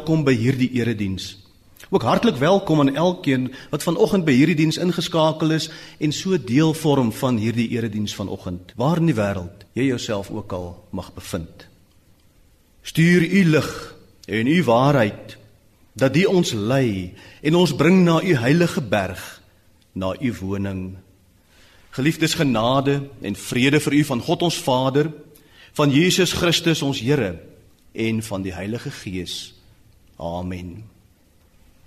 Welkom by hierdie erediens. Ook hartlik welkom aan elkeen wat vanoggend by hierdie diens ingeskakel is en so deel vorm van hierdie erediens vanoggend. Waar in die wêreld jy jouself ook al mag bevind. Stuur u lig en u waarheid dat die ons lei en ons bring na u heilige berg, na u woning. Geliefdes genade en vrede vir u van God ons Vader, van Jesus Christus ons Here en van die Heilige Gees. Amen.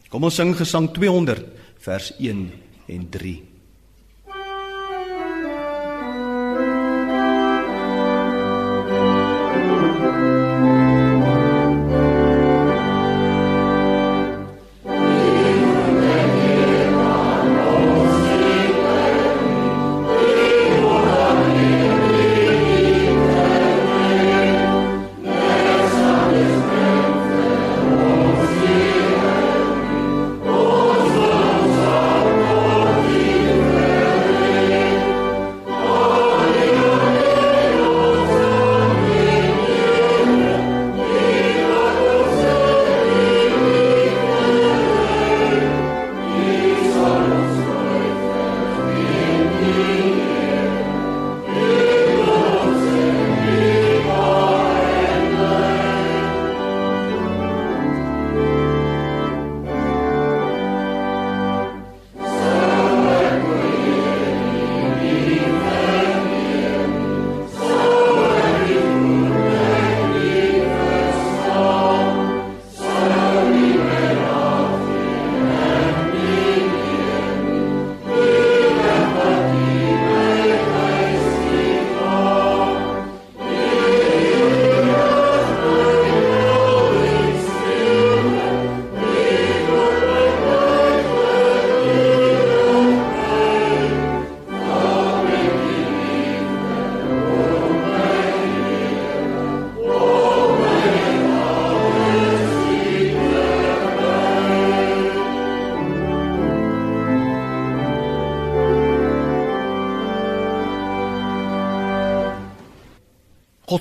Kom ons sing gesang 200 vers 1 en 3.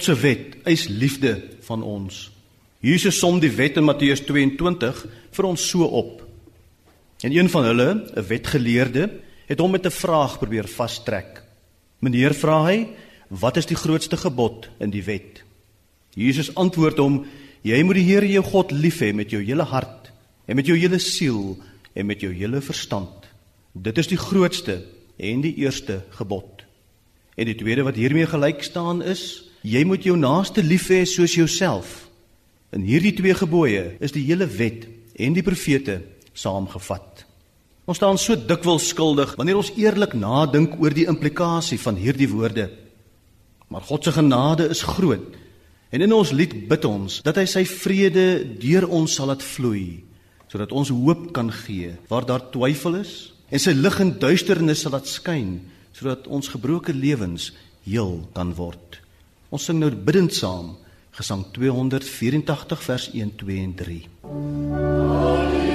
God se wet eis liefde van ons. Jesus som die wet in Matteus 22 vir ons so op. En een van hulle, 'n wetgeleerde, het hom met 'n vraag probeer vastrek. Meneer vra hy, "Wat is die grootste gebod in die wet?" Jesus antwoord hom, "Jy moet die Here jou God lief hê met jou hele hart en met jou hele siel en met jou hele verstand. Dit is die grootste en die eerste gebod." En die tweede wat hiermee gelyk staan is, Jy moet jou naaste lief hê soos jouself. In hierdie twee gebooie is die hele wet en die profete saamgevat. Ons staan so dikwels skuldig wanneer ons eerlik nadink oor die implikasie van hierdie woorde. Maar God se genade is groot. En in ons lied bid ons dat hy sy vrede deur ons sal laat vloei sodat ons hoop kan gee waar daar twyfel is en sy lig in duisternis sal laat skyn sodat ons gebroke lewens heel kan word. Ons sing nou bidend saam Gesang 284 vers 1 2 en 3.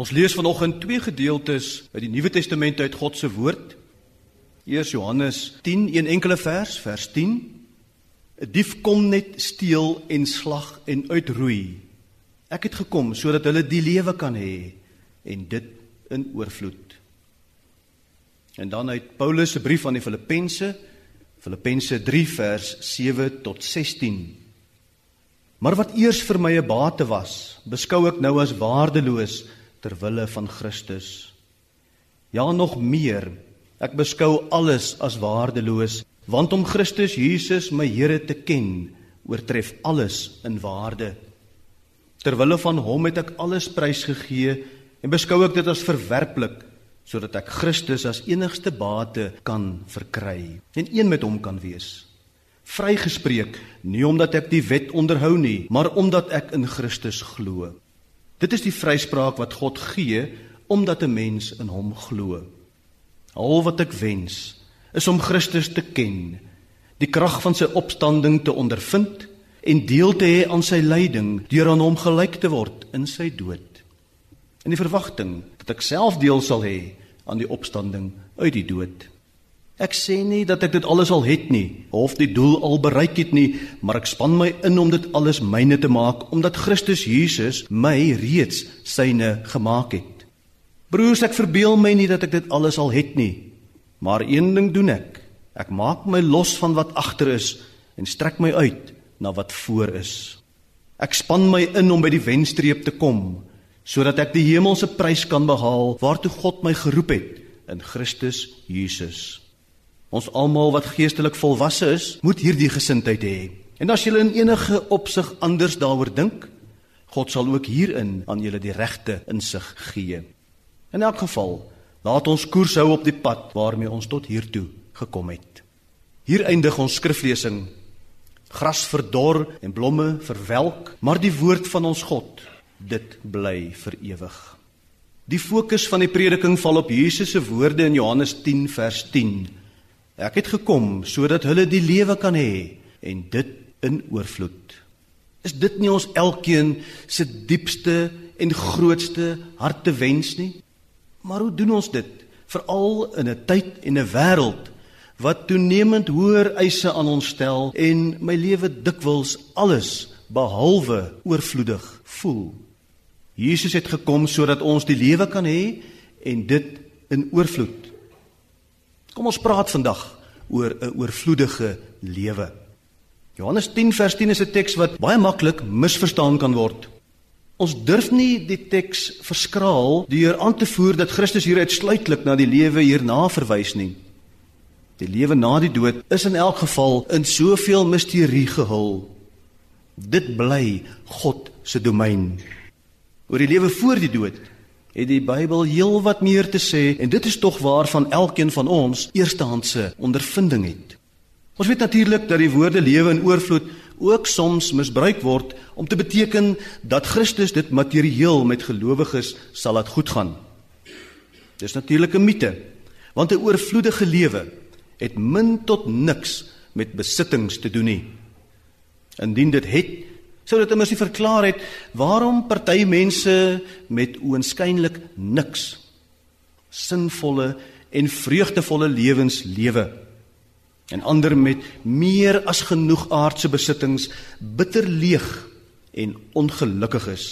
Ons lees vanoggend twee gedeeltes uit die Nuwe Testament uit God se woord. Eers Johannes 10, een enkele vers, vers 10. 'n Dief kom net steel en slag en uitroei. Ek het gekom sodat hulle die lewe kan hê en dit in oorvloed. En dan uit Paulus se brief aan die Filippense, Filippense 3 vers 7 tot 16. Maar wat eers vir my 'n bate was, beskou ek nou as waardeloos ter wille van Christus. Ja nog meer, ek beskou alles as waardeloos, want om Christus Jesus my Here te ken, oortref alles in waarde. Terwille van hom het ek alles prysgegee en beskou ek dit as verwerplik sodat ek Christus as enigste bate kan verkry en een met hom kan wees. Vrygespreek nie omdat ek die wet onderhou nie, maar omdat ek in Christus glo. Dit is die vryspraak wat God gee omdat 'n mens in hom glo. Al wat ek wens is om Christus te ken, die krag van sy opstanding te ondervind en deel te hê aan sy lyding deur aan hom gelyk te word in sy dood. In die verwagting dat ek self deel sal hê aan die opstanding uit die dood. Ek sê nie dat ek dit alles al het nie of die doel al bereik het nie, maar ek span my in om dit alles myne te maak omdat Christus Jesus my reeds syne gemaak het. Broers, ek verbeel my nie dat ek dit alles al het nie, maar een ding doen ek. Ek maak my los van wat agter is en strek my uit na wat voor is. Ek span my in om by die wenstreep te kom sodat ek die hemelse prys kan behaal waartoe God my geroep het in Christus Jesus. Ons almal wat geestelik volwasse is, moet hierdie gesindheid hê. En as jy in enige opsig anders daaroor dink, God sal ook hierin aan julle die regte insig gee. In elk geval, laat ons koers hou op die pad waarmee ons tot hier toe gekom het. Hier eindig ons skriflesing. Gras verdor en blomme verwelk, maar die woord van ons God, dit bly vir ewig. Die fokus van die prediking val op Jesus se woorde in Johannes 10 vers 10 Ek het gekom sodat hulle die lewe kan hê en dit in oorvloed. Is dit nie ons elkeen se diepste en grootste hartewens nie? Maar hoe doen ons dit? Veral in 'n tyd en 'n wêreld wat toenemend hoër eise aan ons stel en my lewe dikwels alles behalwe oorvloedig voel. Jesus het gekom sodat ons die lewe kan hê en dit in oorvloed. Kom ons praat vandag oor 'n oorvloedige lewe. Johannes 10 vers 10 is 'n teks wat baie maklik misverstaan kan word. Ons durf nie die teks verskraal deur aan te voer dat Christus hier uitsluitlik na die lewe hierna verwys nie. Die lewe na die dood is in elk geval in soveel misterie gehul. Dit bly God se domein. Oor die lewe voor die dood het die Bybel heelwat meer te sê en dit is tog waarvan elkeen van ons eerstehandse ondervinding het. Ons weet natuurlik dat die woorde lewe in oorvloed ook soms misbruik word om te beteken dat Christus dit materieel met gelowiges sal laat goedgaan. Dis natuurlik 'n mite, want 'n oorvloedige lewe het min tot niks met besittings te doen nie. Indien dit het, sou dit immers nie verklaar het waarom party mense met oënskynlik niks sinvolle en vreugdevolle lewens lewe en ander met meer as genoeg aardse besittings bitter leeg en ongelukkig is.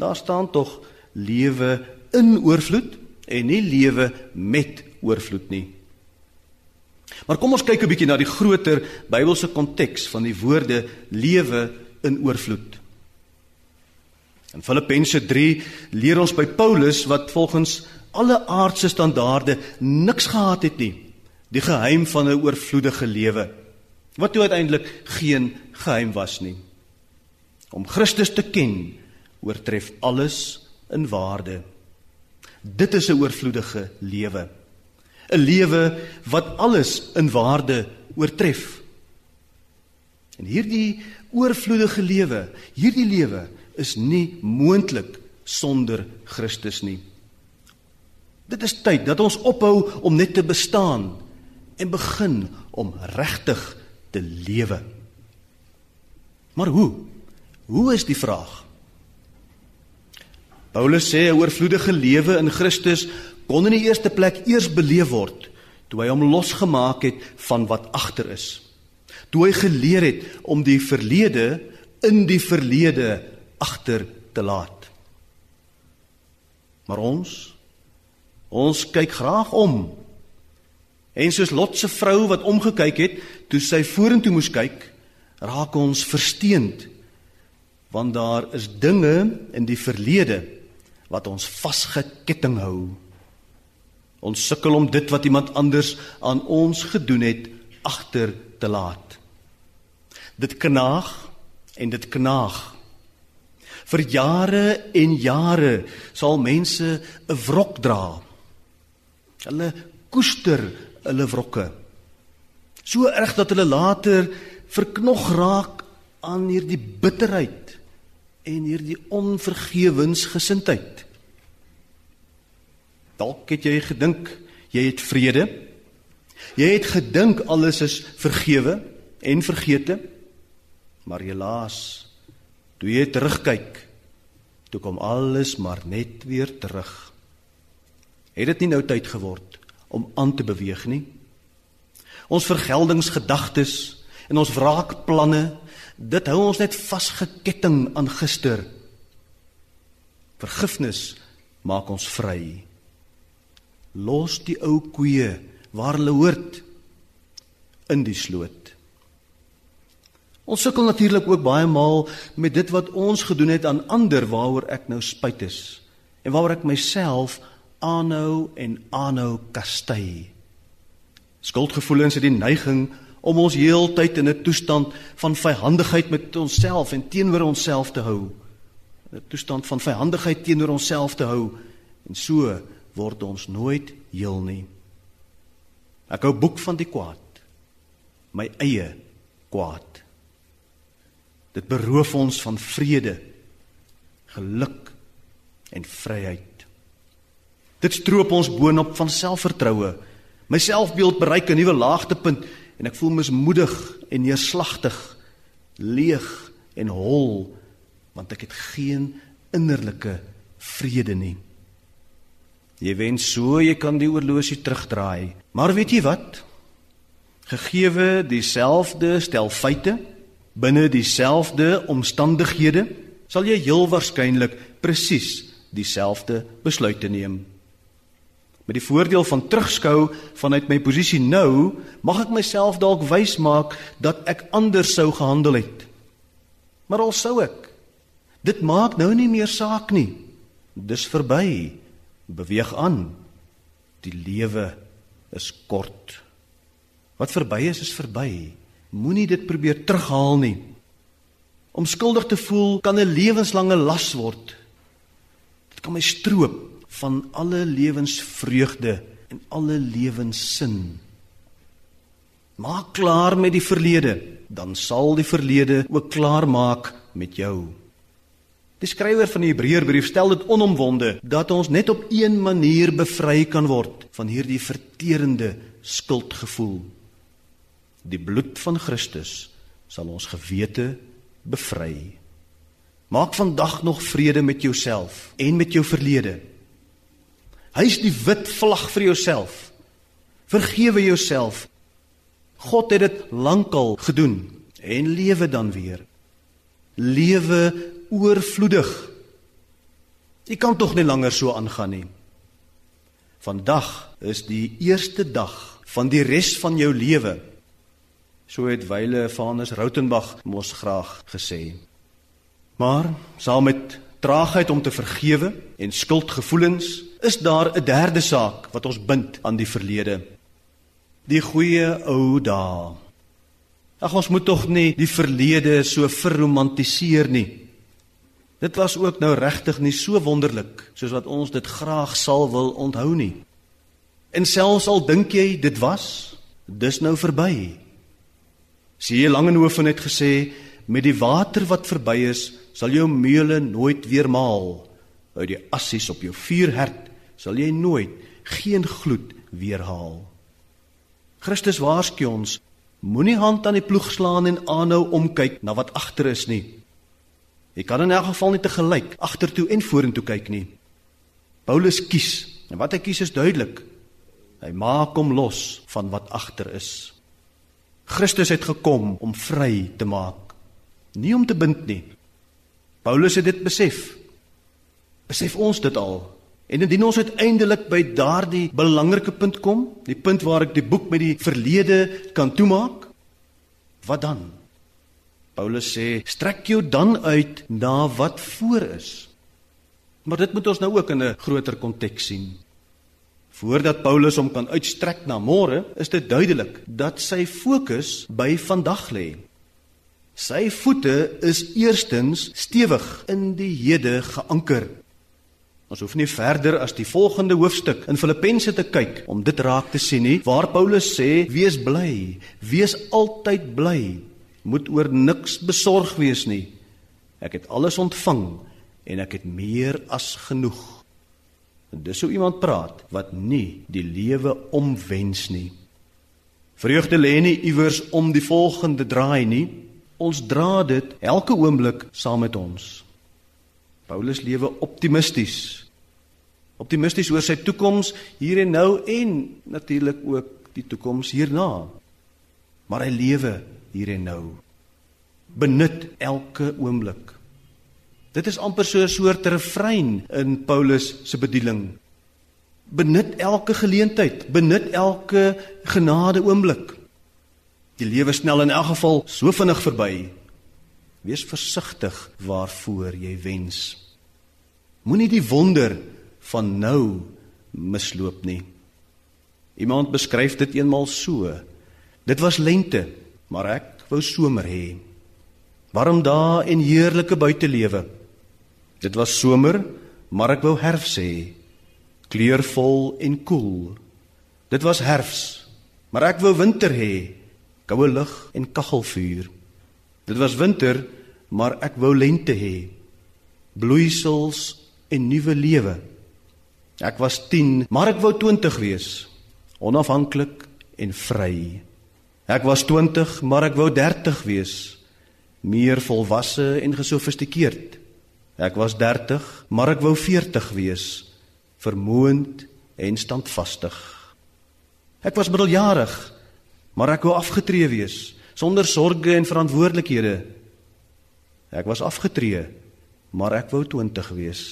Daar staan tog lewe in oorvloed en nie lewe met oorvloed nie. Maar kom ons kyk 'n bietjie na die groter Bybelse konteks van die woorde lewe in oorvloed. In Filippense 3 leer ons by Paulus wat volgens alle aardse standaarde niks gehad het nie, die geheim van 'n oorvloedige lewe. Wat toe uiteindelik geen geheim was nie. Om Christus te ken oortref alles in waarde. Dit is 'n oorvloedige lewe. 'n lewe wat alles in waarde oortref. En hierdie oorvloedige lewe, hierdie lewe is nie moontlik sonder Christus nie. Dit is tyd dat ons ophou om net te bestaan en begin om regtig te lewe. Maar hoe? Hoe is die vraag? Paulus sê 'n oorvloedige lewe in Christus kon in die eerste plek eers beleef word toe hy hom losgemaak het van wat agter is. Toe hy geleer het om die verlede in die verlede agter te laat. Maar ons ons kyk graag om. En soos Lot se vrou wat omgekyk het toe sy vorentoe moes kyk, raak ons versteend want daar is dinge in die verlede wat ons vasgeketting hou. Ons sukkel om dit wat iemand anders aan ons gedoen het agter te laat. Dit knaag en dit knaag. Vir jare en jare sal mense 'n wrok dra. Hulle koester hulle wrokke. So erg dat hulle later verknog raak aan hierdie bitterheid en hierdie onvergewensgesindheid. Dalk het jy gedink jy het vrede. Jy het gedink alles is vergewe en vergete. Maar helaas, toe jy terugkyk, toe kom alles maar net weer terug. Het dit nie nou tyd geword om aan te beweeg nie? Ons vergeldingsgedagtes en ons wraakplanne, dit hou ons net vasgeketting aan gister. Vergifnis maak ons vry. Los die ou koeie waar hulle hoort in die sloot. Ons sukkel natuurlik ook baie maal met dit wat ons gedoen het aan ander waaroor ek nou spyt is en waaroor ek myself aanhou en aanhou kastei. Skuldgevoelens het die neiging om ons heeltyd in 'n toestand van vyhandigheid met onsself en teenoor onsself te hou. 'n Toestand van vyhandigheid teenoor onsself te hou en so word ons nooit heel nie. Ek hou boek van die kwaad. My eie kwaad. Dit beroof ons van vrede, geluk en vryheid. Dit stroop ons boonop van selfvertroue. My selfbeeld bereik 'n nuwe laagtepunt en ek voel mismoedig en neerslagtig, leeg en hol want ek het geen innerlike vrede nie. Jy wens so jy kan die oorlosie terugdraai. Maar weet jy wat? Gegeewe dieselfde stel feite binne dieselfde omstandighede, sal jy heel waarskynlik presies dieselfde besluite neem. Met die voordeel van terugskou vanuit my posisie nou, mag ek myself dalk wys maak dat ek anders sou gehandel het. Maar al sou ek, dit maak nou nie meer saak nie. Dis verby beweeg aan. Die lewe is kort. Wat verby is is verby. Moenie dit probeer terughaal nie. Om skuldig te voel kan 'n lewenslange las word. Dit kan my stroop van alle lewensvreugde en alle lewenssin. Maak klaar met die verlede, dan sal die verlede ook klaar maak met jou. Die skrywer van die Hebreërbrief stel dit onomwonde dat ons net op een manier bevry kan word van hierdie verterende skuldgevoel. Die bloed van Christus sal ons gewete bevry. Maak vandag nog vrede met jouself en met jou verlede. Hy's die wit vlag vir jouself. Vergewe jouself. God het dit lankal gedoen en lewe dan weer. Lewe oorvloedig. Jy kan tog nie langer so aangaan nie. Vandag is die eerste dag van die res van jou lewe. So het Wyle Vanus Rautenbach mos graag gesê. Maar saam met traagheid om te vergewe en skuldgevoelens is daar 'n derde saak wat ons bind aan die verlede. Die goeie ou dae. Ag ons moet tog nie die verlede so verromantiseer nie. Dit was ook nou regtig nie so wonderlik soos wat ons dit graag sal wil onthou nie. En selfs al dink jy dit was, dis nou verby. Sie Langehoven het gesê met die water wat verby is, sal jou meule nooit weer maal. Uit die assies op jou vuurherd sal jy nooit geen gloed weer haal. Christus waarsku ons, moenie hand aan die ploeg slaan en aanhou omkyk na wat agter is nie. Jy kan in elk geval nie te gelyk agtertoe en vorentoe kyk nie. Paulus kies. En wat hy kies is duidelik. Hy maak hom los van wat agter is. Christus het gekom om vry te maak, nie om te bind nie. Paulus het dit besef. Besef ons dit al? En indien ons uiteindelik by daardie belangrike punt kom, die punt waar ek die boek met die verlede kan toemaak, wat dan? Paulus sê, strek jou dan uit na wat voor is. Maar dit moet ons nou ook in 'n groter konteks sien. Voordat Paulus hom kan uitstrek na môre, is dit duidelik dat sy fokus by vandag lê. Sy voete is eerstens stewig in die hede geanker. Ons hoef nie verder as die volgende hoofstuk in Filippense te kyk om dit raak te sien nie, waar Paulus sê: "Wees bly, wees altyd bly, moet oor niks besorg wees nie. Ek het alles ontvang en ek het meer as genoeg." En dis hoe iemand praat wat nie die lewe omwens nie. Vreugde lê nie iewers om die volgende draai nie. Ons dra dit elke oomblik saam met ons. Paulus lewe optimisties. Optimisties oor sy toekoms hier en nou en natuurlik ook die toekoms hierna. Maar hy lewe hier en nou. Benut elke oomblik. Dit is amper so 'n soort refrein in Paulus se bediening. Benut elke geleentheid, benut elke genade oomblik. Die lewe snel in elk geval so vinnig verby. Wees versigtig waarvoor jy wens. Moenie die wonder van nou misloop nie. Iemand beskryf dit eenmal so. Dit was lente, maar ek wou somer hê. Warm dae en heerlike buitelewe. Dit was somer, maar ek wou herfs hê. Kleurvol en koel. Dit was herfs, maar ek wou winter hê. Koue lug en kaggelvuur. Dit was winter, maar ek wou lente hê. Bloeisels en nuwe lewe. Ek was 10, maar ek wou 20 wees. Onafhanklik en vry. Ek was 20, maar ek wou 30 wees. Meer volwasse en gesofistikeerd. Ek was 30, maar ek wou 40 wees, vermoënd en standvastig. Ek was middeljarig, maar ek wou afgetree wees, sonder sorges en verantwoordelikhede. Ek was afgetree, maar ek wou 20 wees,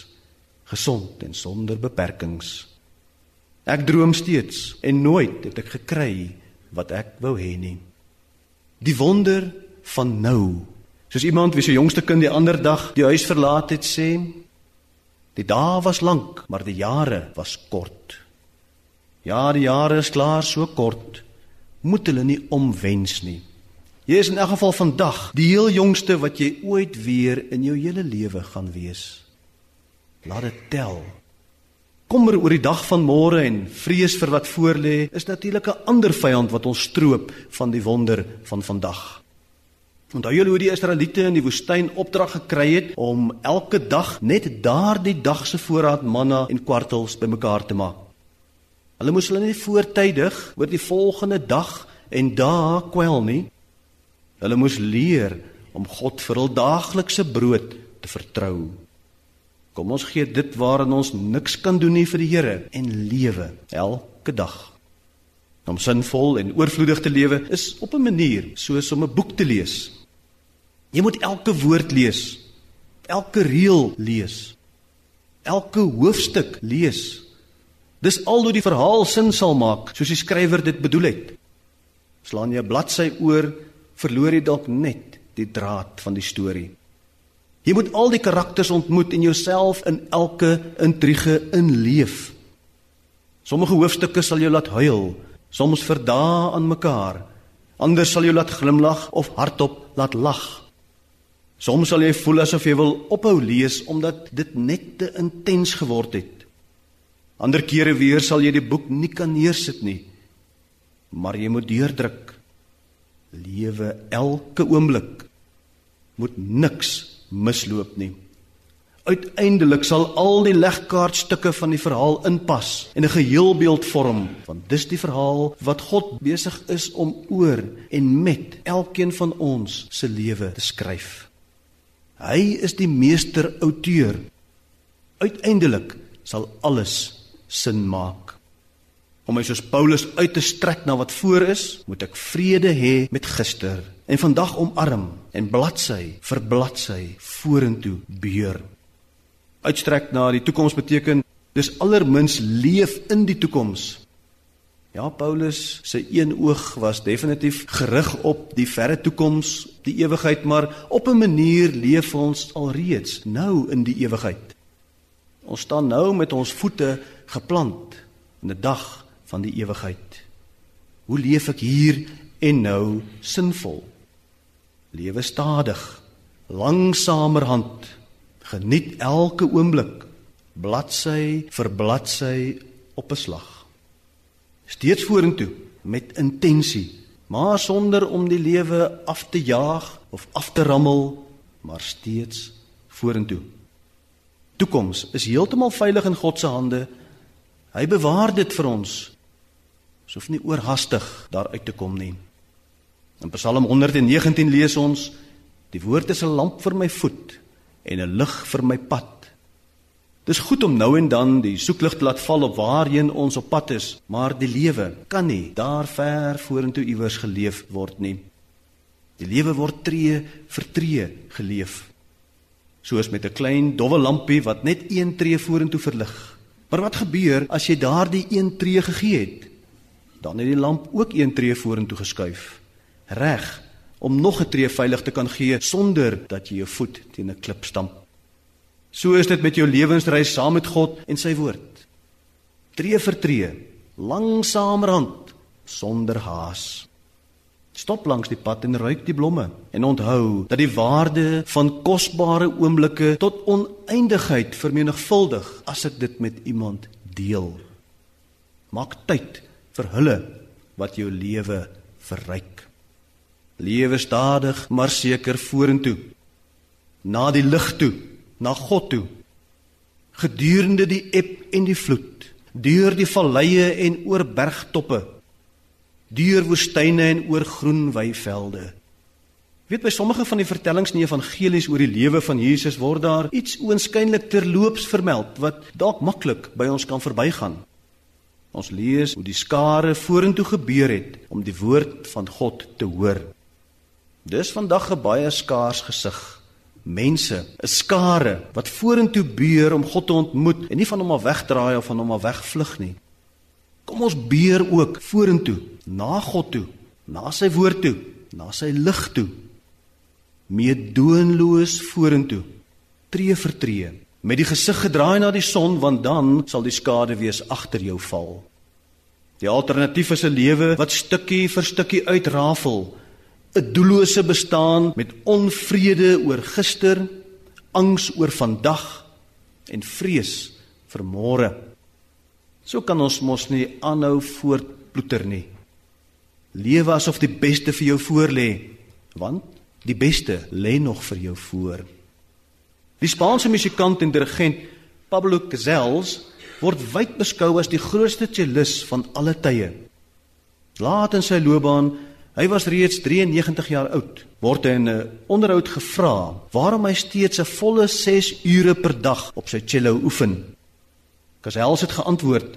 gesond en sonder beperkings. Ek droom steeds en nooit het ek gekry wat ek wou hê nie. Die wonder van nou Soos iemand wie se jongste kind die ander dag die huis verlaat het sê, die dae was lank, maar die jare was kort. Ja, die jare is klaar so kort. Moet hulle nie omwens nie. Jy is in elk geval vandag die heel jongste wat jy ooit weer in jou hele lewe gaan wees. Laat dit tel. Kommer oor die dag van môre en vrees vir wat voorlê is natuurlik 'n ander vyand wat ons stroop van die wonder van vandag. Onthou julle hoe die Israeliete in die woestyn opdrag gekry het om elke dag net daardie dag se voorraad manna en kwartels bymekaar te maak. Hulle moes hulle nie voortydig oor die volgende dag en dae kwel nie. Hulle moes leer om God vir hul daaglikse brood te vertrou. Kom ons gee dit waarin ons niks kan doen nie vir die Here en lewe elke dag. Om sinvol en oorvloedig te lewe is op 'n manier soos om 'n boek te lees Jy moet elke woord lees. Elke reël lees. Elke hoofstuk lees. Dis al hoe die verhaal sin sal maak, soos die skrywer dit bedoel het. Slaan jy 'n bladsy oor, verloor jy dalk net die draad van die storie. Jy moet al die karakters ontmoet en jouself in elke intrige inleef. Sommige hoofstukke sal jou laat huil, soms vir dae aan mekaar. Ander sal jou laat glimlag of hardop laat lag. Soms sal jy voel asof jy wil ophou lees omdat dit net te intens geword het. Ander kere weer sal jy die boek nie kan neersit nie. Maar jy moet deurdruk. Lewe elke oomblik. Moet niks misloop nie. Uiteindelik sal al die legkaartstukke van die verhaal inpas en 'n geheelbeeld vorm, want dis die verhaal wat God besig is om oor en met elkeen van ons se lewe te skryf. Hy is die meester outeur. Uiteindelik sal alles sin maak. Om my soos Paulus uit te strek na wat voor is, moet ek vrede hê met gister en vandag omarm en bladsy vir bladsy vorentoe beur. Uitstrek na die toekoms beteken dis allermins leef in die toekoms. Ja, Paulus se een oog was definitief gerig op die verre toekoms, die ewigheid, maar op 'n manier leef ons alreeds nou in die ewigheid. Ons staan nou met ons voete geplant in 'n dag van die ewigheid. Hoe leef ek hier en nou sinvol? Lewe stadig, langsamerhand. Geniet elke oomblik, bladsy vir bladsy op 'n slag. Steeds vorentoe met intensie, maar sonder om die lewe af te jaag of af te rammel, maar steeds vorentoe toekoms is heeltemal veilig in God se hande. Hy bewaar dit vir ons. Ons hoef nie oorhaastig daar uit te kom nie. In Psalm 119 lees ons: Die woord is 'n lamp vir my voet en 'n lig vir my pad. Dis goed om nou en dan die soeklig te laat val op waarheen ons op pad is, maar die lewe kan nie daar ver vorentoe iewers geleef word nie. Die lewe word tree vir tree geleef soos met 'n klein dowwe lampie wat net een tree vorentoe verlig. Maar wat gebeur as jy daardie een tree gegee het? Dan het die lamp ook een tree vorentoe geskuif. Reg om nog 'n tree veilig te kan gee sonder dat jy jou voet teen 'n klip stamp. So is dit met jou lewensreis saam met God en sy woord. Tree vir tree, langsamerhand, sonder haas. Stop langs die pad en ruik die blomme en onthou dat die waarde van kosbare oomblikke tot oneindigheid vermenigvuldig as ek dit met iemand deel. Maak tyd vir hulle wat jou lewe verryk. Lewe stadig maar seker vorentoe. Na die lig toe, na God toe. Gedurende die eb en die vloed, deur die valleie en oor bergtoppe deur woestyne en oor groen weivelde. Weet by sommige van die vertellings in die evangelies oor die lewe van Jesus word daar iets oënskynlik terloops vermeld wat dalk maklik by ons kan verbygaan. Ons lees hoe die skare vorentoe gebeur het om die woord van God te hoor. Dis vandag 'n baie skaars gesig. Mense, 'n skare wat vorentoe beur om God te ontmoet en nie van hom af wegdraai of van hom af wegvlug nie. Kom ons beer ook vorentoe, na God toe, na sy woord toe, na sy lig toe. Meedoenloos vorentoe, tree vir tree, met die gesig gedraai na die son, want dan sal die skade wees agter jou val. Die alternatief is 'n lewe wat stukkie vir stukkie uitrafel, 'n doellose bestaan met onvrede oor gister, angs oor vandag en vrees vir môre. So kan ons mos nie aanhou voortploeter nie. Lewe asof die beste vir jou voorlê, want die beste lê nog vir jou voor. Die Spaanse musikant en dirigent Pablo Casals word wyd beskou as die grootste cellist van alle tye. Laat in sy loopbaan, hy was reeds 93 jaar oud, word hy in 'n onderhoud gevra waarom hy steeds 'n volle 6 ure per dag op sy cello oefen. Casals het geantwoord: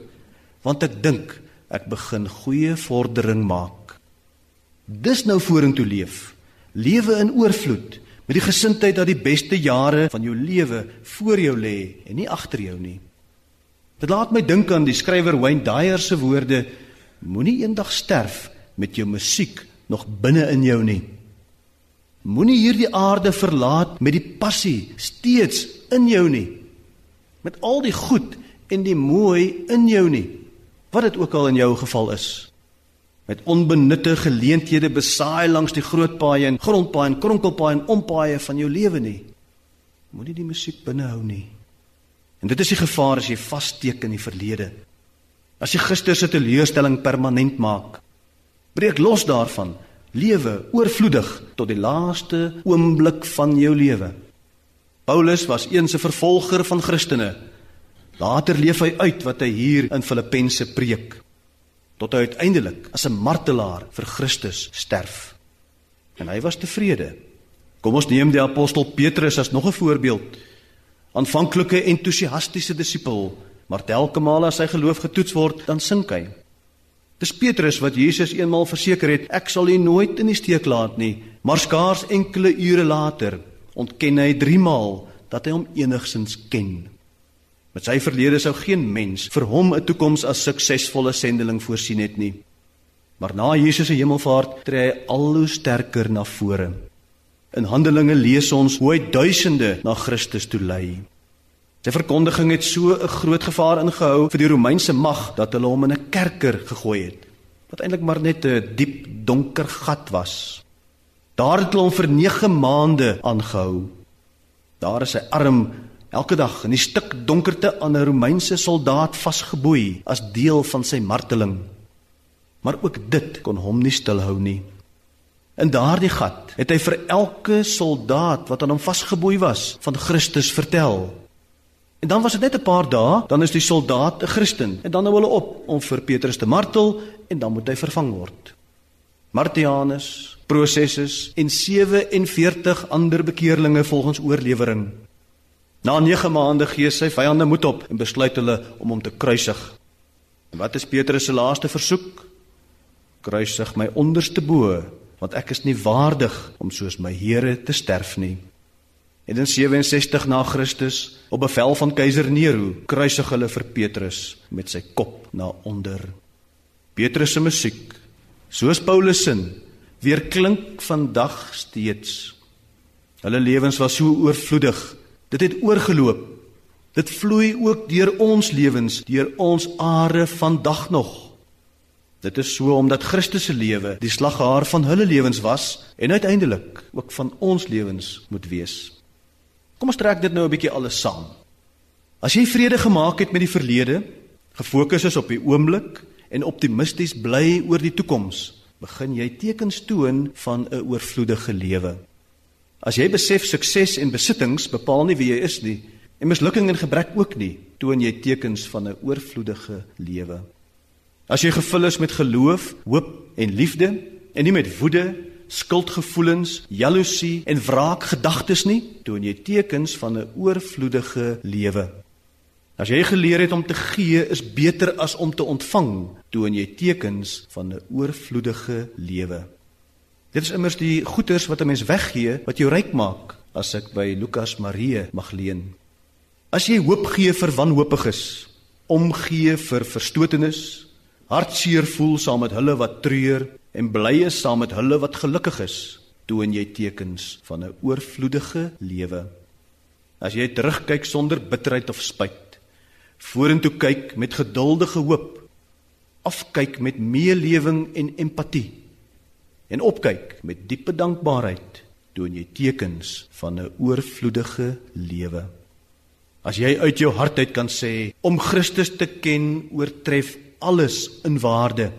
"Want ek dink ek begin goeie vordering maak. Dis nou vorentoe leef. Lewe in oorvloed met die gesindheid dat die beste jare van jou lewe voor jou lê en nie agter jou nie." Dit laat my dink aan die skrywer Wayne Dyer se woorde: "Moenie eendag sterf met jou musiek nog binne in jou nie." Moenie hierdie aarde verlaat met die passie steeds in jou nie. Met al die goed en die mooi in jou nie. Wat dit ook al in jou geval is. Met onbenutte geleenthede besaai langs die groot paaie en grondpaaie en kronkelpaaie en ompaaie van jou lewe nie. Moenie die musiek binnehou nie. En dit is die gevaar as jy vassteek in die verlede. As jy gister se teleurstelling permanent maak. Breek los daarvan. Lewe oorvloedig tot die laaste oomblik van jou lewe. Paulus was eens 'n vervolger van Christene Later leef hy uit wat hy hier in Filippense preek tot hy uiteindelik as 'n martelaar vir Christus sterf. En hy was tevrede. Kom ons neem die apostel Petrus as nog 'n voorbeeld. Aanvanklike entoesiastiese disipel, maar telke male as sy geloof getoets word, dan sink hy. Dis Petrus wat Jesus eenmal verseker het, ek sal u nooit in die steek laat nie, maar skaars enkele ure later ontken hy 3 maal dat hy hom enigsins ken. Met sy verlede sou geen mens vir hom 'n toekoms as suksesvolle sendeling voorsien het nie. Maar na Jesus se hemelvaart tree hy al hoe sterker na vore. In Handelinge lees ons hoe hy duisende na Christus toe lei. Sy verkondiging het so 'n groot gevaar ingehou vir die Romeinse mag dat hulle hom in 'n kerker gegooi het, wat eintlik maar net 'n diep donker gat was. Daar het hulle hom vir 9 maande aangehou. Daar is sy arm elke dag in die stik donkerte aan 'n Romeinse soldaat vasgeboei as deel van sy marteling. Maar ook dit kon hom nie stilhou nie. In daardie gat het hy vir elke soldaat wat aan hom vasgeboei was, van Christus vertel. En dan was dit net 'n paar dae, dan is die soldaat 'n Christen en dan hou hulle op om vir Petrus te martel en dan moet hy vervang word. Martianus, Processus en 47 ander bekeerlinge volgens oorlewering. Na 9 maande gee sy vyande moed op en besluit hulle om hom te kruisig. En wat is Petrus se laaste versoek? Kruisig my onderste bo, want ek is nie waardig om soos my Here te sterf nie. En in 67 na Christus, op bevel van keiser Nero, kruisig hulle vir Petrus met sy kop na onder. Petrus se musiek, soos Paulus se, weer klink vandag steeds. Hulle lewens was so oorvloedig. Dit het oorgeloop. Dit vloei ook deur ons lewens, deur ons are vandag nog. Dit is so omdat Christus se lewe die slaghaar van hulle lewens was en uiteindelik ook van ons lewens moet wees. Kom ons trek dit nou 'n bietjie alles saam. As jy vrede gemaak het met die verlede, gefokus is op die oomblik en optimisties bly oor die toekoms, begin jy tekens toon van 'n oorvloedige lewe. As jy besef sukses en besittings bepaal nie wie jy is nie, en mislukking en gebrek ook nie, toon jy tekens van 'n oorvloedige lewe. As jy gevul is met geloof, hoop en liefde en nie met woede, skuldgevoelens, jaloesie en wraakgedagtes nie, toon jy tekens van 'n oorvloedige lewe. As jy geleer het om te gee is beter as om te ontvang, toon jy tekens van 'n oorvloedige lewe. Dit is immers die goeders wat 'n mens weggee wat jou ryk maak, as ek by Lukas Marie mag leen. As jy hoop gee vir wanhoopiges, omgee vir verstotenis, hartseer voel saam met hulle wat treur en bly is saam met hulle wat gelukkig is, toon jy tekens van 'n oorvloedige lewe. As jy terugkyk sonder bitterheid of spyt, vorentoe kyk met geduldige hoop, afkyk met meelewing en empatie en opkyk met diepe dankbaarheid, toon jy tekens van 'n oorvloedige lewe. As jy uit jou hart uit kan sê om Christus te ken oortref alles in waarde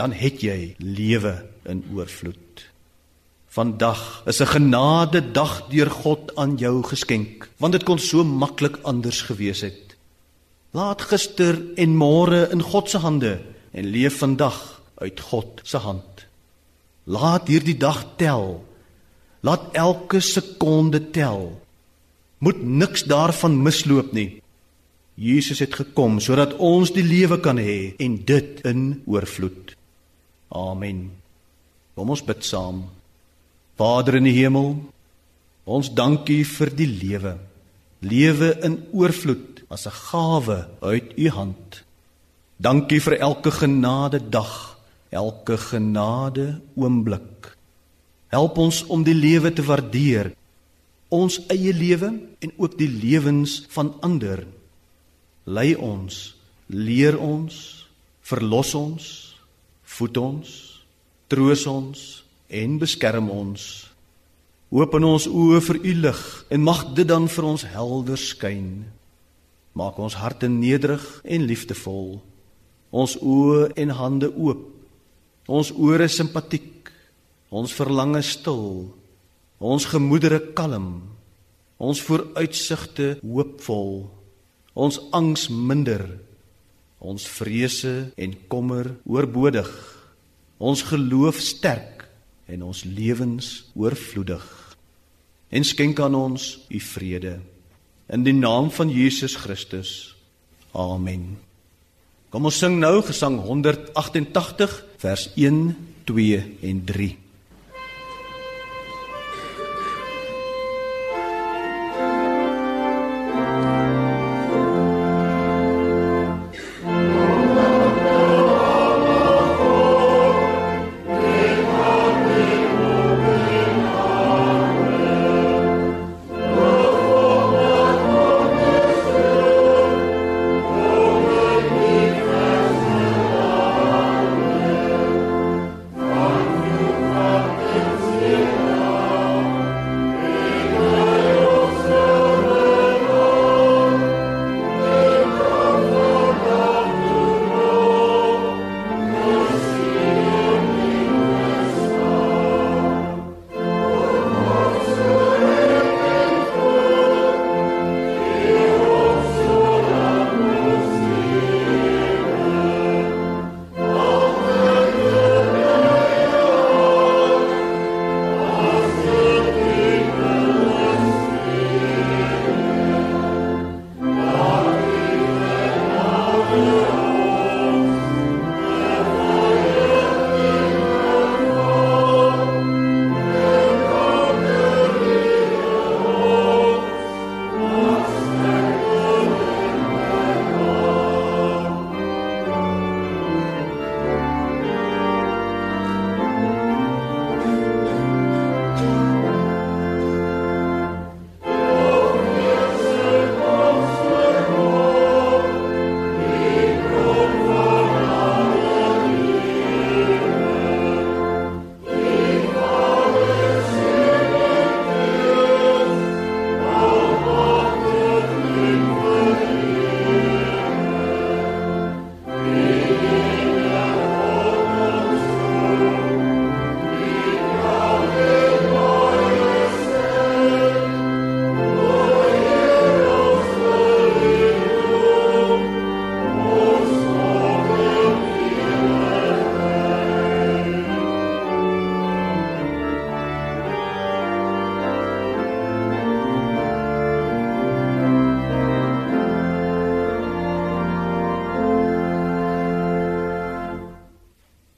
dan het jy lewe in oorvloed. Vandag is 'n genade dag deur God aan jou geskenk, want dit kon so maklik anders gewees het. Laat gister en môre in God se hande en leef vandag uit God se hand. Laat hierdie dag tel. Laat elke sekonde tel. Moet niks daarvan misloop nie. Jesus het gekom sodat ons die lewe kan hê en dit in oorvloed. Amen. Kom ons bid saam. Vader in die hemel, ons dankie vir die lewe. Lewe in oorvloed as 'n gawe uit U hand. Dankie vir elke genade dag, elke genade oomblik. Help ons om die lewe te waardeer, ons eie lewe en ook die lewens van ander. Lei ons, leer ons, verlos ons voed ons, troos ons en beskerm ons. Open ons oë vir u lig en mag dit dan vir ons helder skyn. Maak ons harte nederig en liefdevol. Ons oë en hande oop. Ons ore simpatiek. Ons verlange stil. Ons gemoedere kalm. Ons vooruitsigte hoopvol. Ons angs minder ons vrese en kommer oorbodig ons geloof sterk en ons lewens oorvloedig en skenk aan ons u vrede. In die naam van Jesus Christus. Amen. Kom ons sing nou Gesang 188 vers 1, 2 en 3.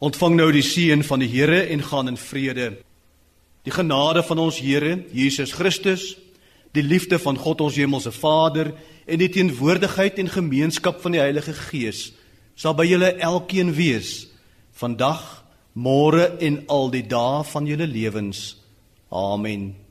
Ontvang nou die seën van die Here en gaan in vrede. Die genade van ons Here Jesus Christus, die liefde van God ons hemelse Vader en die teenwoordigheid en gemeenskap van die Heilige Gees sal by julle elkeen wees vandag, môre en al die dae van julle lewens. Amen.